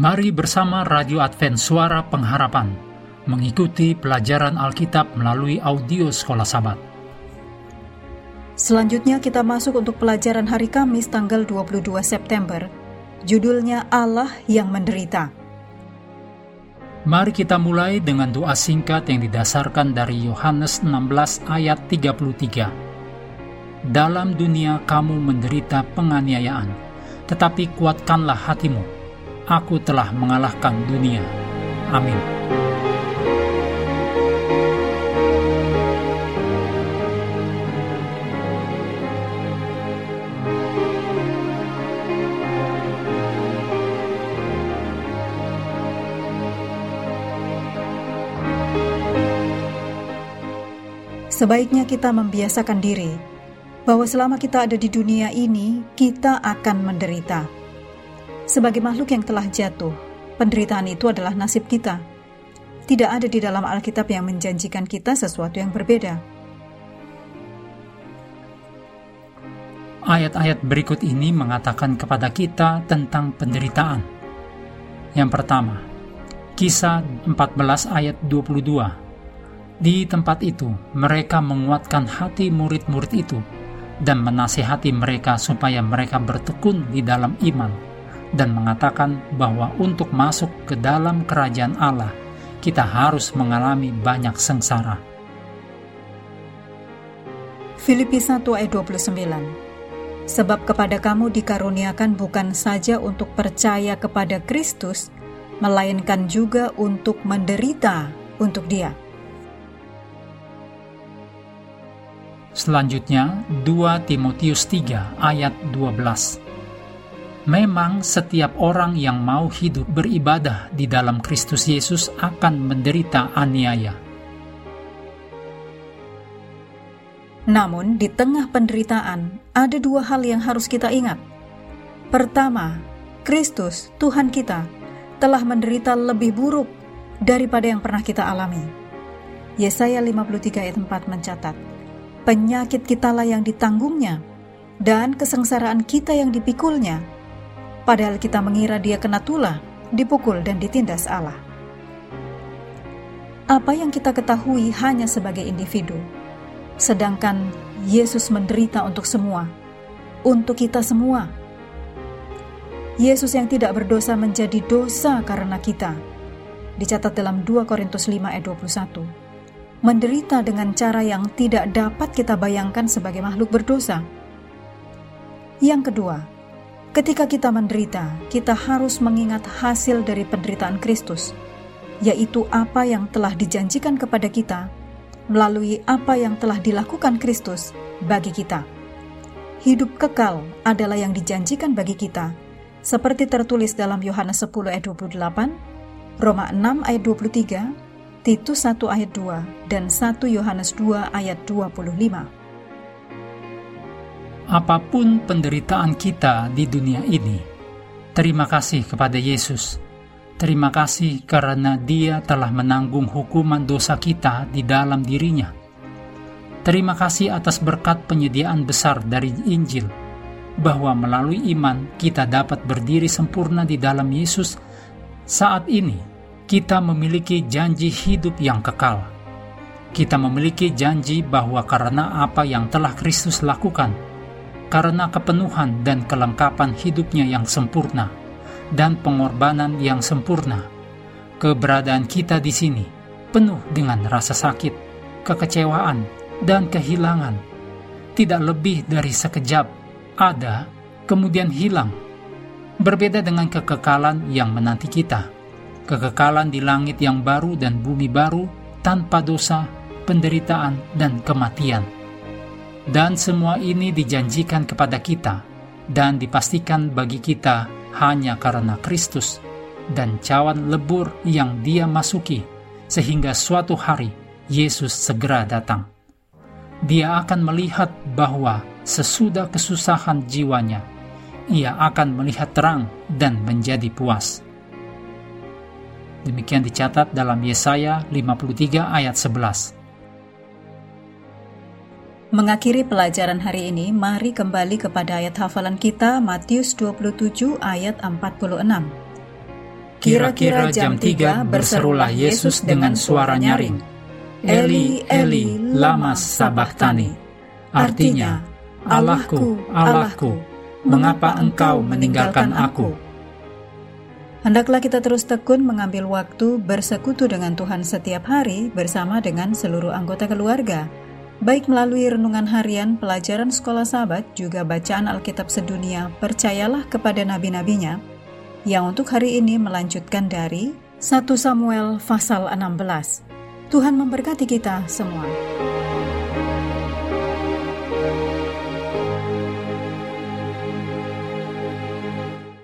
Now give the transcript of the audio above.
Mari bersama Radio Advent Suara Pengharapan mengikuti pelajaran Alkitab melalui audio Sekolah Sabat. Selanjutnya kita masuk untuk pelajaran hari Kamis tanggal 22 September. Judulnya Allah yang menderita. Mari kita mulai dengan doa singkat yang didasarkan dari Yohanes 16 ayat 33. Dalam dunia kamu menderita penganiayaan, tetapi kuatkanlah hatimu aku telah mengalahkan dunia. Amin. Sebaiknya kita membiasakan diri bahwa selama kita ada di dunia ini, kita akan menderita sebagai makhluk yang telah jatuh, penderitaan itu adalah nasib kita. Tidak ada di dalam Alkitab yang menjanjikan kita sesuatu yang berbeda. Ayat-ayat berikut ini mengatakan kepada kita tentang penderitaan. Yang pertama, Kisah 14 ayat 22. Di tempat itu, mereka menguatkan hati murid-murid itu dan menasihati mereka supaya mereka bertekun di dalam iman dan mengatakan bahwa untuk masuk ke dalam kerajaan Allah, kita harus mengalami banyak sengsara. Filipi 1 ayat 29 Sebab kepada kamu dikaruniakan bukan saja untuk percaya kepada Kristus, melainkan juga untuk menderita untuk dia. Selanjutnya, 2 Timotius 3 ayat 12 Memang setiap orang yang mau hidup beribadah di dalam Kristus Yesus akan menderita aniaya. Namun, di tengah penderitaan, ada dua hal yang harus kita ingat. Pertama, Kristus, Tuhan kita, telah menderita lebih buruk daripada yang pernah kita alami. Yesaya 53 ayat 4 mencatat, Penyakit kitalah yang ditanggungnya, dan kesengsaraan kita yang dipikulnya, padahal kita mengira dia kena tulah, dipukul dan ditindas Allah. Apa yang kita ketahui hanya sebagai individu, sedangkan Yesus menderita untuk semua, untuk kita semua. Yesus yang tidak berdosa menjadi dosa karena kita. Dicatat dalam 2 Korintus 5 ayat 21. Menderita dengan cara yang tidak dapat kita bayangkan sebagai makhluk berdosa. Yang kedua, Ketika kita menderita, kita harus mengingat hasil dari penderitaan Kristus, yaitu apa yang telah dijanjikan kepada kita melalui apa yang telah dilakukan Kristus bagi kita. Hidup kekal adalah yang dijanjikan bagi kita, seperti tertulis dalam Yohanes 10 ayat 28, Roma 6 ayat 23, Titus 1 ayat 2, dan 1 Yohanes 2 ayat 25 apa pun penderitaan kita di dunia ini, terima kasih kepada Yesus. Terima kasih karena Dia telah menanggung hukuman dosa kita di dalam dirinya. Terima kasih atas berkat penyediaan besar dari Injil, bahwa melalui iman kita dapat berdiri sempurna di dalam Yesus. Saat ini, kita memiliki janji hidup yang kekal. Kita memiliki janji bahwa karena apa yang telah Kristus lakukan, karena kepenuhan dan kelengkapan hidupnya yang sempurna dan pengorbanan yang sempurna. Keberadaan kita di sini penuh dengan rasa sakit, kekecewaan, dan kehilangan. Tidak lebih dari sekejap ada, kemudian hilang. Berbeda dengan kekekalan yang menanti kita. Kekekalan di langit yang baru dan bumi baru tanpa dosa, penderitaan, dan kematian dan semua ini dijanjikan kepada kita dan dipastikan bagi kita hanya karena Kristus dan cawan lebur yang dia masuki, sehingga suatu hari Yesus segera datang. Dia akan melihat bahwa sesudah kesusahan jiwanya, ia akan melihat terang dan menjadi puas. Demikian dicatat dalam Yesaya 53 ayat 11. Mengakhiri pelajaran hari ini, mari kembali kepada ayat hafalan kita Matius 27 ayat 46. Kira-kira jam 3 berserulah Yesus dengan suara nyaring. Eli, Eli, lama sabachthani. Artinya, Allahku, Allahku, mengapa engkau meninggalkan aku? Hendaklah kita terus tekun mengambil waktu bersekutu dengan Tuhan setiap hari bersama dengan seluruh anggota keluarga, baik melalui renungan harian, pelajaran sekolah sahabat, juga bacaan Alkitab sedunia, percayalah kepada nabi-nabinya, yang untuk hari ini melanjutkan dari 1 Samuel pasal 16. Tuhan memberkati kita semua.